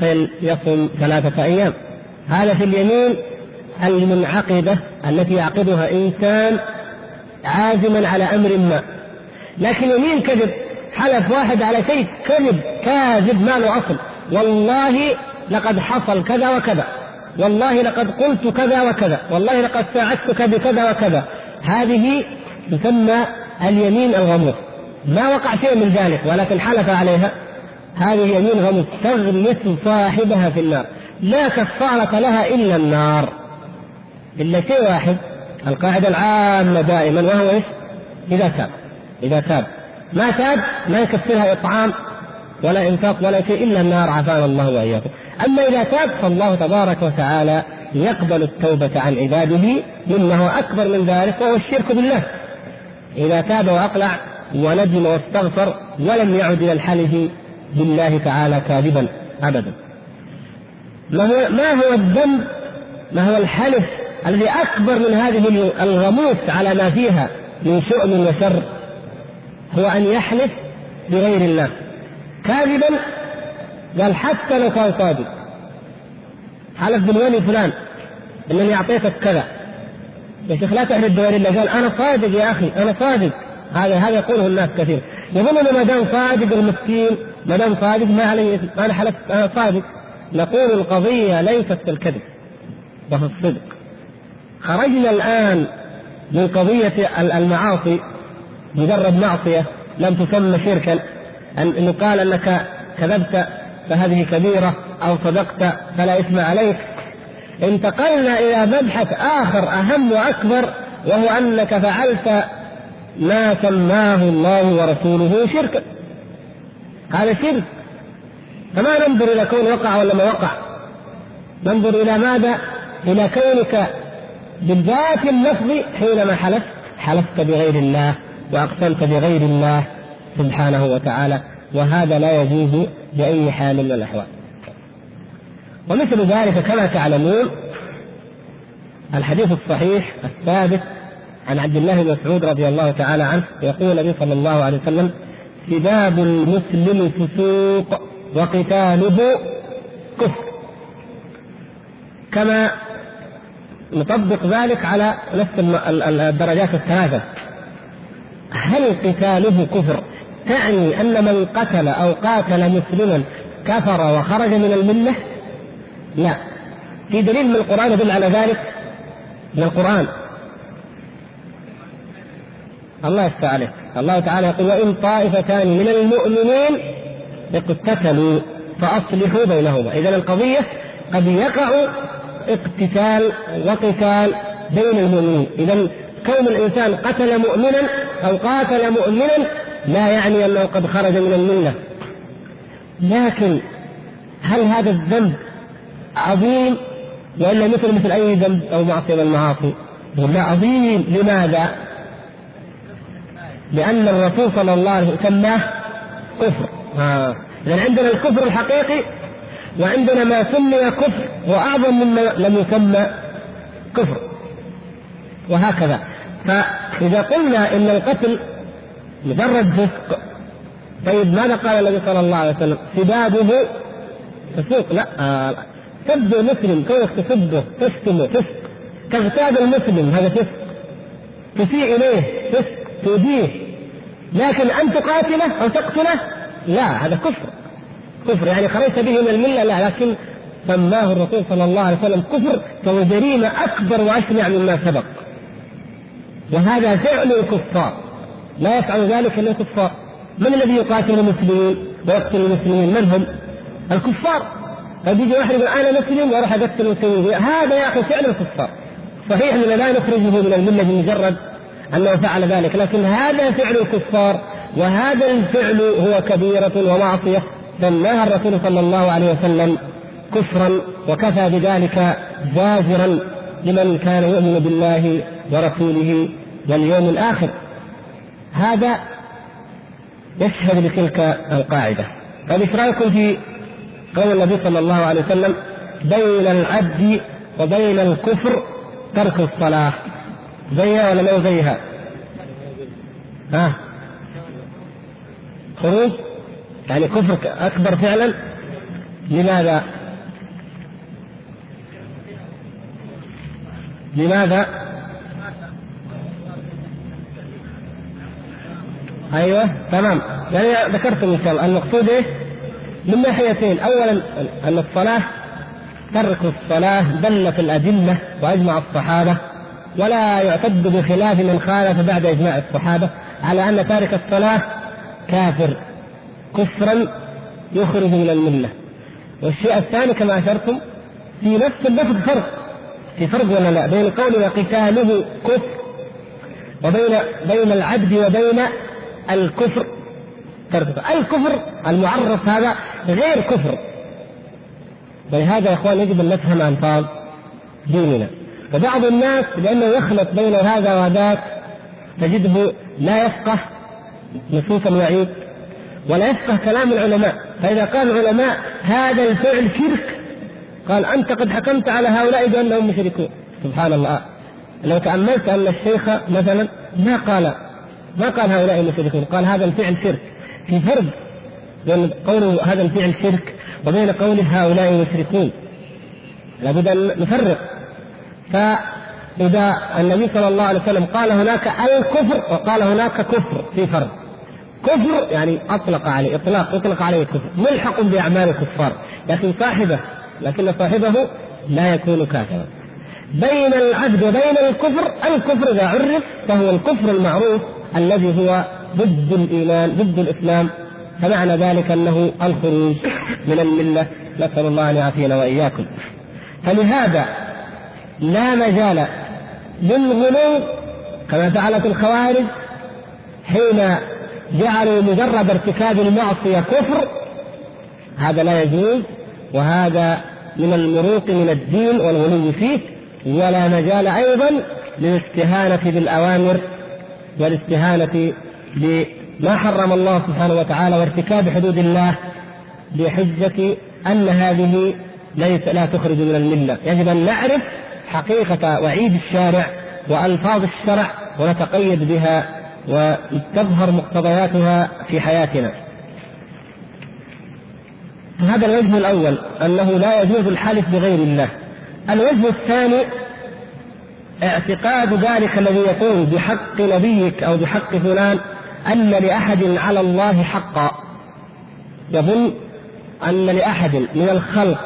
A: فليصم ثلاثة أيام. هذا في اليمين المنعقدة التي يعقدها إنسان عازما على أمر ما. لكن يمين كذب حلف واحد على شيء كذب كاذب ما له أصل. والله لقد حصل كذا وكذا. والله لقد قلت كذا وكذا. والله لقد ساعدتك بكذا وكذا. هذه تسمى اليمين الغموس ما وقع شيء من ذلك ولكن حلف عليها. هذه يمين غموس صاحبها في النار. لا كفارة لها إلا النار. إلا شيء واحد القاعدة العامة دائما وهو إيش؟ إذا تاب. إذا تاب. ما تاب ما يكفرها إطعام ولا إنفاق ولا شيء إلا النار عافانا الله وإياكم. أما إذا تاب فالله تبارك وتعالى يقبل التوبة عن عباده مما هو أكبر من ذلك وهو الشرك بالله. إذا تاب وأقلع وندم واستغفر ولم يعد إلى الحلف بالله تعالى كاذبا أبدا. ما هو ما هو الذنب؟ ما هو الحلف الذي أكبر من هذه الغموس على ما فيها من شؤم وشر؟ هو أن يحلف بغير الله. كاذبا؟ قال حتى لو كان صادق. حلف بالولي فلان إنني أعطيتك كذا. يا شيخ لا تحلف بغير الله. قال أنا صادق يا أخي أنا صادق. هذا هذا يقوله الناس كثير. يظن ما دام صادق المسكين ما دام صادق ما عليه أنا حلفت أنا صادق. نقول القضية ليست في الكذب وفي الصدق. خرجنا الآن من قضية المعاصي مجرد معصية لم تسمى شركا. ان يقال أنك كذبت فهذه كبيرة أو صدقت فلا إثم عليك. انتقلنا إلى مبحث آخر أهم وأكبر وهو أنك فعلت ما سماه الله ورسوله شركا. هذا شرك. فما ننظر إلى كون وقع ولا ما وقع. ننظر إلى ماذا؟ إلى كونك بالذات اللفظ حينما حلفت. حلفت بغير الله وأقسمت بغير الله سبحانه وتعالى وهذا لا يجوز بأي حال من الأحوال. ومثل ذلك كما تعلمون الحديث الصحيح الثابت عن عبد الله بن مسعود رضي الله تعالى عنه يقول النبي صلى الله عليه وسلم سباب المسلم فسوق وقتاله كفر. كما نطبق ذلك على نفس الدرجات الثلاثة. هل قتاله كفر تعني أن من قتل أو قاتل مسلما كفر وخرج من الملة؟ لا. في دليل من القرآن يدل على ذلك من القرآن. الله يفتح عليه. الله تعالى يقول وإن طائفتان من المؤمنين اقتتلوا فأصلحوا بينهما. إذا القضية قد يقع اقتتال وقتال بين المؤمنين. إذا كون الإنسان قتل مؤمنا أو قاتل مؤمنا لا يعني أنه قد خرج من الملة. لكن هل هذا الذنب عظيم وإلا مثل مثل أي ذنب أو معصية من المعاصي؟ لا عظيم. لماذا؟ لأن الرسول صلى الله عليه وسلم سماه كفر. آه. اذا عندنا الكفر الحقيقي وعندنا ما سمي كفر وأعظم مما لم يسمى كفر. وهكذا. فإذا قلنا إن القتل مجرد فسق طيب ماذا قال النبي صلى الله عليه وسلم؟ سبابه فسوق. لا آه سب المسلم كونك تسبه تشتمه فسق. تغتاب المسلم هذا فسق. تسيء إليه فسق. تؤذيه لكن ان تقاتله أو تقتله؟ لا هذا كفر. كفر يعني خرجت به من الملة لا لكن سماه الرسول صلى الله عليه وسلم كفر فهو جريمه أكبر وأشنع مما سبق. وهذا فعل الكفار. لا يفعل ذلك الا الكفار من الذي يقاتل المسلمين؟ ويقتل المسلمين من هم؟ الكفار. قد يجي واحد يقول أنا مسلم وأروح أقتل المسلمين. هذا يا أخي فعل الكفار. صحيح اننا لا نخرجه من الملة بمجرد أنه فعل ذلك لكن هذا فعل الكفار وهذا الفعل هو كبيرة ومعصية. سماها الرسول صلى الله عليه وسلم كفرا وكفى بذلك زاجرا لمن كان يؤمن بالله ورسوله واليوم الآخر. هذا يشهد لتلك القاعدة. طيب إيش رأيكم في قول النبي صلى الله عليه وسلم؟ بين العبد وبين الكفر ترك الصلاة. زيها ولا ما زيها؟ ها؟ خروج يعني كفر أكبر فعلا لماذا؟ لماذا؟ أيوه تمام يعني ذكرتم إن شاء الله المقصود إيه؟ من ناحيتين اولا أن الصلاة ترك الصلاة دلت الأدلة وأجمع الصحابة ولا يعتد بخلاف من خالف بعد إجماع الصحابة على أن تارك الصلاة كافر كفرا يخرج من الملة. والشيء الثاني كما أشرتم في نفس اللفظ فرق في فرق ولا لا؟ بين قولنا قتاله كفر وبين بين العبد وبين الكفر ترك الكفر المعرف هذا غير كفر. ولهذا يا إخوان يجب أن نفهم الفاظ ديننا. وبعض الناس لأنه يخلط بين هذا وذاك تجده لا يفقه نصوص الوعيد ولا يفقه كلام العلماء. فإذا قال العلماء هذا الفعل شرك قال أنت قد حكمت على هؤلاء بأنهم مشركون. سبحان الله لو تأملت أن الشيخ مثلا ما قال ما قال هؤلاء مشركون قال هذا الفعل شرك. في فرق بين قوله هذا الفعل شرك وبين قوله هؤلاء مشركون. لابد أن نفرق. فإذا النبي صلى الله عليه وسلم قال هناك الكفر وقال هناك كفر في فرق كفر يعني أطلق عليه إطلاق إطلق عليه الكفر. ملحق بأعمال الكفار. لكن صاحبه لكن صاحبه لا يكون كافرا. بين العبد وبين الكفر الكفر إذا عرف فهو الكفر المعروف الذي هو ضد الإيمان ضد الإسلام. فمعنى ذلك أنه الخروج من الملة. نسأل الله أن يعافينا وإياكم. فلهذا لا مجال للغلو كما فعلت الخوارج حين جعلوا مجرد ارتكاب المعصية كفر. هذا لا يجوز وهذا من المروق من الدين والغلو فيه ولا مجال أيضا للاستهانة بالأوامر والاستهانة بما حرم الله سبحانه وتعالى وارتكاب حدود الله بحجة أن هذه ليس لا تخرج من الملة، يجب أن نعرف حقيقة وعيد الشارع وألفاظ الشرع ونتقيد بها وتظهر مقتضياتها في حياتنا. هذا الوجه الأول أنه لا يجوز الحلف بغير الله. الوجه الثاني اعتقاد ذلك الذي يقول بحق نبيك أو بحق فلان أن لأحد على الله حقا يظن أن لأحد من الخلق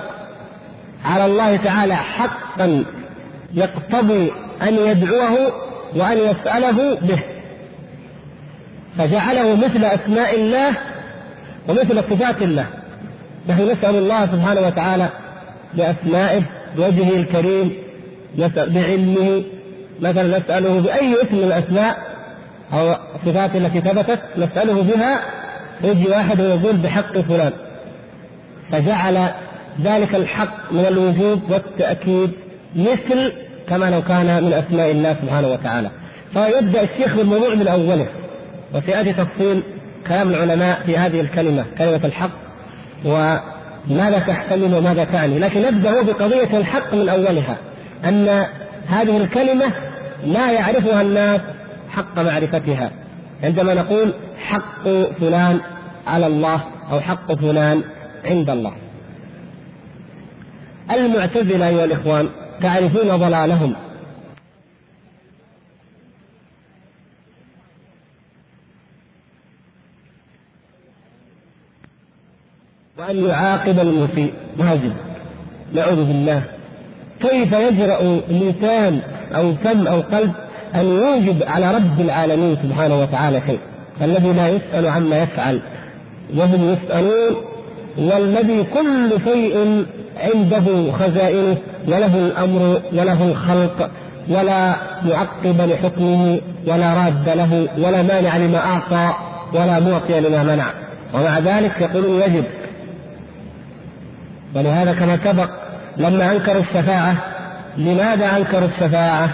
A: على الله تعالى حقا يقتضي أن يدعوه وأن يسأله به. فجعله مثل أسماء الله ومثل صفات الله. نحن نسأل الله سبحانه وتعالى بأسمائه بوجهه الكريم نسأل بعلمه. مثلا نسأله بأي اسم من الأسماء أو الصفات التي ثبتت نسأله بها يجي واحد ويقول بحق فلان. فجعل ذلك الحق من الوجود والتأكيد. مثل كما لو كان من أسماء الله سبحانه وتعالى. فيبدأ الشيخ بالموضوع من أوله وسيأتي تفصيل كلام العلماء في هذه الكلمة كلمة الحق وماذا تحتمل وماذا تعني. لكن نبدأ بقضية الحق من أولها أن هذه الكلمة لا يعرفها الناس حق معرفتها. عندما نقول حق فلان على الله أو حق فلان عند الله. المعتزلة أيها الإخوان تعرفون ضلالهم. وأن يعاقب المسيء. واجب نعوذ بالله. كيف يجرأ لسان أو فم أو قلب أن يوجب على رب العالمين سبحانه وتعالى شيء؟ الذي لا يسأل عما يفعل. وهم يسألون والذي كل شيء عنده خزائنه وله الأمر وله الخلق ولا معقب لحكمه ولا راد له ولا مانع لما أعطى ولا معطي لما منع ومع ذلك يقولون يجب ولهذا كما سبق لما أنكروا الشفاعة لماذا أنكروا الشفاعة؟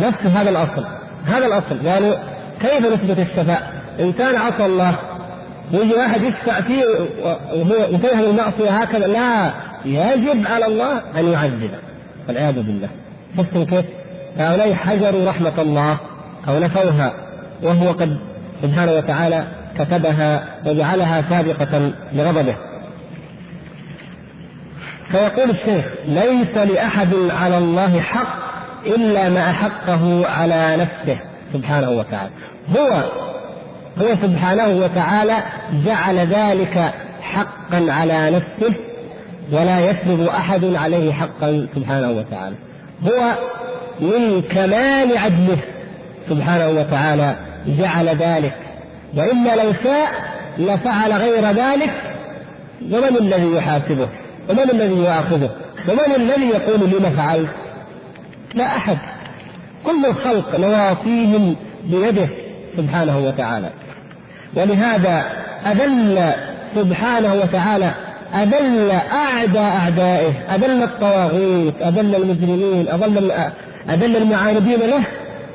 A: نفس هذا الأصل هذا الأصل قالوا كيف نثبت الشفاعة؟ انسان عصى الله ويجي واحد يشفع فيه وهو يتهم المعصية هكذا لا يجب على الله أن يعذبه والعياذ بالله. شفتم كيف؟ هؤلاء حجروا رحمة الله أو نفوها وهو قد سبحانه وتعالى كتبها وجعلها سابقة لغضبه. فيقول الشيخ ليس لأحد على الله حق إلا ما أحقه على نفسه سبحانه وتعالى. هو هو سبحانه وتعالى جعل ذلك حقا على نفسه ولا يفرض أحد عليه حقا سبحانه وتعالى. هو من كمال عدله سبحانه وتعالى جعل ذلك. وإلا لو شاء لفعل غير ذلك ومن الذي يحاسبه؟ ومن الذي يؤاخذه؟ ومن الذي يقول لما فعلت؟ لا أحد. كل الخلق نواصيهم بيده سبحانه وتعالى. ولهذا أذل سبحانه وتعالى أذل أعدى أعدائه أذل الطواغيت أذل المجرمين أذل أذل المعارضين له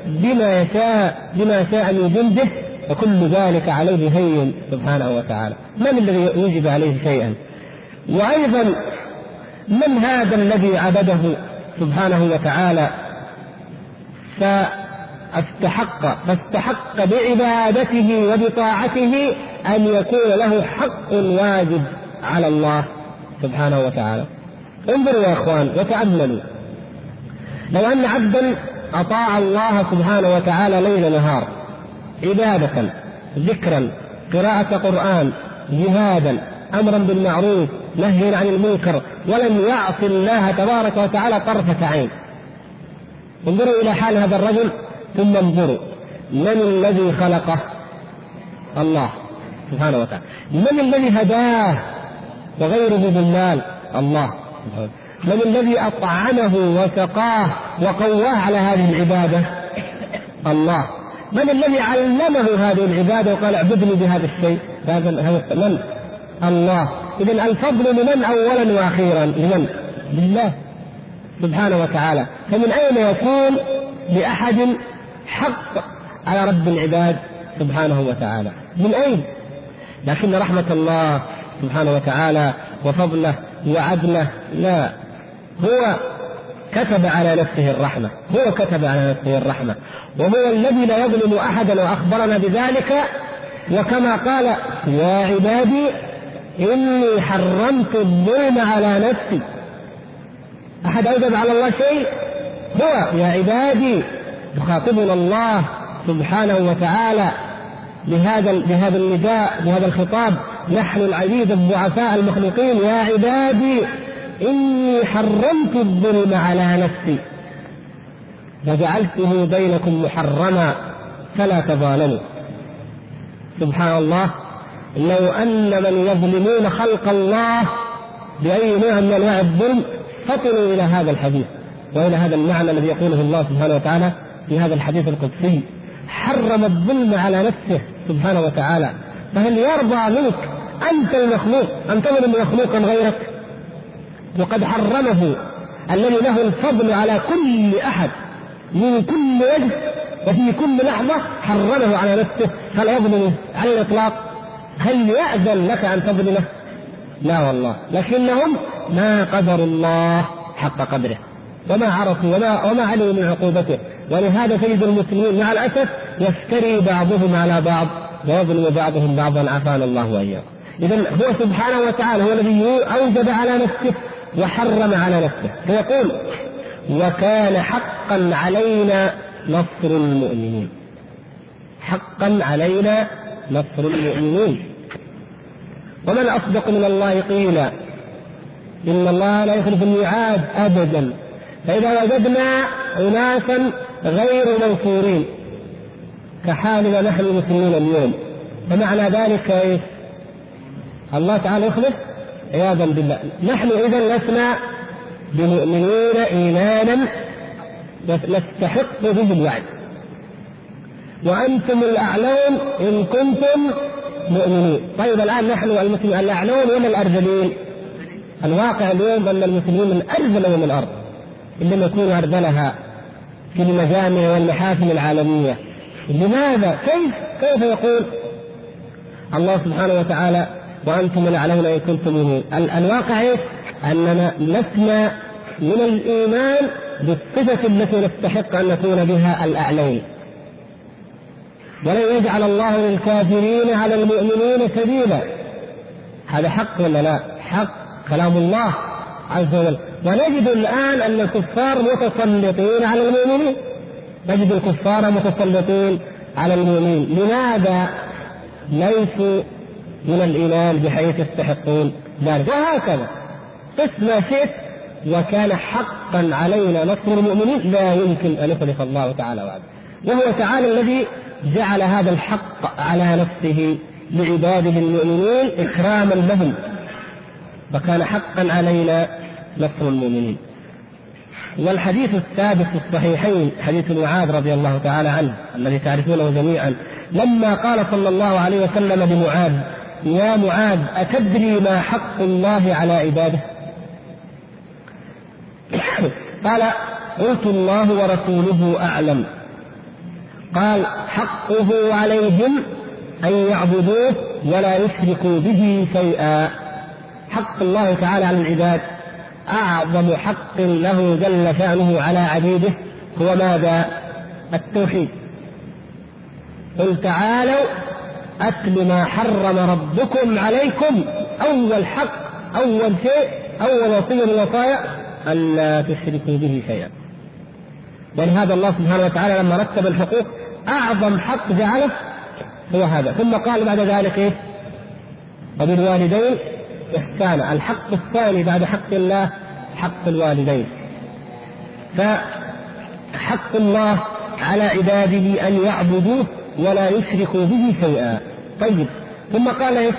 A: بما يشاء بما شاء من جنده وكل ذلك عليه هين سبحانه وتعالى. من الذي يوجب عليه شيئا؟ وأيضا من هذا الذي عبده سبحانه وتعالى؟ فاستحق فاستحق بعبادته وبطاعته أن يكون له حق واجب. على الله سبحانه وتعالى. انظروا يا اخوان وتأملوا. لو أن عبدا أطاع الله سبحانه وتعالى ليل نهار عبادة ذكرا قراءة قرآن جهادا أمرا بالمعروف نهيا عن المنكر ولم يعص الله تبارك وتعالى طرفة عين. انظروا إلى حال هذا الرجل ثم انظروا. من الذي خلقه؟ الله سبحانه وتعالى. من الذي هداه؟ وغيره بالمال الله. من الذي أطعمه وسقاه وقواه على هذه العبادة؟ الله. من الذي علمه هذه العبادة وقال اعبدني بهذا الشيء؟ هذا هذا من؟ الله. إذا الفضل لمن أولا وأخيرا؟ لمن؟ لله سبحانه وتعالى. فمن أين يكون لأحد حق على رب العباد سبحانه وتعالى؟ من أين؟ لكن رحمة الله سبحانه وتعالى وفضله وعدله لا هو كتب على نفسه الرحمة هو كتب على نفسه الرحمة. وهو الذي لا يظلم أحدا وأخبرنا بذلك وكما قال يا عبادي إني حرمت الظلم على نفسي. أحد أوجب على الله شيء؟ هو يا عبادي يخاطبنا الله سبحانه وتعالى. بهذا بهذا النداء بهذا الخطاب نحن العبيد الضعفاء المخلوقين يا عبادي إني حرمت الظلم على نفسي وجعلته بينكم محرما فلا تظالموا. سبحان الله لو أن من يظلمون خلق الله بأي نوع من أنواع الظلم فطنوا إلى هذا الحديث وإلى هذا المعنى الذي يقوله الله سبحانه وتعالى في هذا الحديث القدسي. حرم الظلم على نفسه سبحانه وتعالى. فهل يرضى منك أنت المخلوق أن تظلم مخلوقا غيرك؟ وقد حرمه الذي له الفضل على كل أحد من كل وجه وفي كل لحظة حرمه على نفسه. هل يظلمه على الإطلاق؟ هل يأذن لك أن تظلمه؟ لا والله. لكنهم ما قدروا الله حق قدره. وما عرفوا وما وما علموا من عقوبته. ولهذا تجد المسلمين مع الأسف يفتري بعضهم على بعض ويظلم بعضهم بعضا. عافانا الله وإياكم. اذا هو سبحانه وتعالى هو الذي أوجب على نفسه وحرم على نفسه. فيقول وكان حقا علينا نصر المؤمنين. حقا علينا نصر المؤمنين. ومن أصدق من الله قيلا. إن الله لا يخلف الميعاد ابدا. فإذا وجدنا اناسا غير منصورين كحالنا نحن المسلمين اليوم. فمعنى ذلك إيش؟ الله تعالى يخلف عياذا بالله. نحن اذا لسنا بمؤمنين ايمانا نستحق به الوعد. وأنتم الأعلون إن كنتم مؤمنين. طيب الآن نحن المسلمين الأعلون ولا الأرذلين؟ الواقع اليوم أن المسلمين من أرذل من الأرض. ان لم يكونوا أرذلها في المجامع والمحافل العالمية لماذا؟ كيف؟ كيف يقول الله سبحانه وتعالى وأنتم الاعلون ان كنتم مؤمنين الواقع إيش؟ أننا لسنا من الإيمان بالصفة التي نستحق أن نكون بها الاعلون ولن يجعل الله للكافرين على المؤمنين سبيلا هذا حق ولا لا؟ حق كلام الله عز وجل ونجد الآن أن الكفار متسلطين على المؤمنين. نجد الكفار متسلطين على المؤمنين. لماذا ليسوا من الإيمان بحيث يستحقون ذلك؟ وهكذا. قس ما شئت وكان حقا علينا نصر المؤمنين. لا يمكن أن يخلف الله تعالى وعده. وهو تعالى الذي جعل هذا الحق على نفسه لعباده المؤمنين إكراما لهم. وكان حقا علينا نصر المؤمنين. والحديث الثابت في الصحيحين حديث معاذ رضي الله تعالى عنه الذي تعرفونه جميعا لما قال صلى الله عليه وسلم لمعاذ يا معاذ أتدري ما حق الله على عباده؟ قال قلت الله ورسوله أعلم. قال حقه عليهم أن يعبدوه ولا يشركوا به شيئا. حق الله تعالى على العباد. أعظم حق له جل شأنه على عبيده هو ماذا؟ التوحيد. قل تعالوا أكل ما حرم ربكم عليكم أول حق أول شيء أول وصية من الوصايا ألا تشركوا به شيئا. ولهذا الله سبحانه وتعالى لما رتب الحقوق أعظم حق جعله هو هذا. ثم قال بعد ذلك إيه؟ وبالوالدين إحسانا الحق الثاني بعد حق الله حق الوالدين. فحق الله على عباده أن يعبدوه ولا يشركوا به شيئا. طيب ثم قال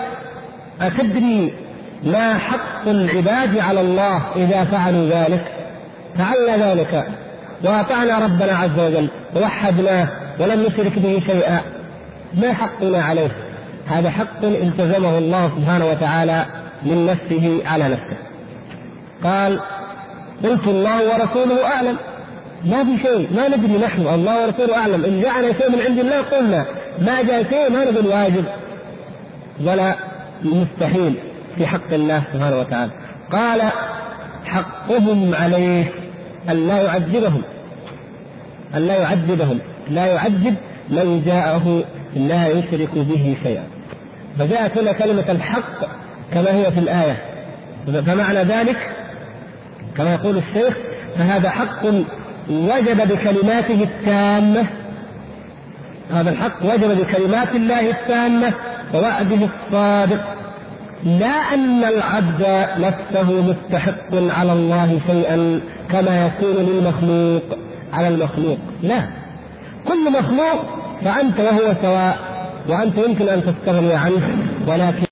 A: أتدري ما حق العباد على الله إذا فعلوا ذلك؟ فعلنا ذلك. وأطعنا ربنا عز وجل ووحدناه ولم نشرك به شيئا. ما حقنا عليه؟ هذا حق التزمه الله سبحانه وتعالى من نفسه على نفسه. قال قلت الله ورسوله أعلم. ما في شيء ما ندري نحن الله ورسوله أعلم. إن جاءنا شيء من عند الله قلنا. ما جاء شيء ما نقول واجب. ولا مستحيل في حق الله سبحانه وتعالى. قال حقهم عليه أن لا يعذبهم. أن لا يعذبهم. لا يعذب من جاءه لا يشرك به شيئا. فجاءت هنا كلمة الحق كما هي في الآية. فمعنى ذلك كما يقول الشيخ فهذا حق وجب بكلماته التامة. هذا الحق وجب بكلمات الله التامة ووعده الصادق. لا أن العبد نفسه مستحق على الله شيئا كما يكون للمخلوق على المخلوق. لا. كل مخلوق فأنت وهو سواء وأنت يمكن أن تستغني عنه ولكن